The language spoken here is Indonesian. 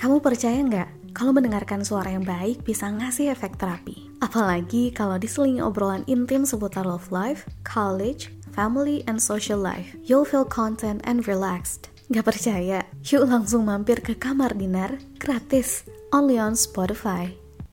Kamu percaya nggak kalau mendengarkan suara yang baik bisa ngasih efek terapi? Apalagi kalau diselingi obrolan intim seputar love life, college, family, and social life. You'll feel content and relaxed. Gak percaya? Yuk langsung mampir ke Kamar Dinar, gratis, only on Spotify.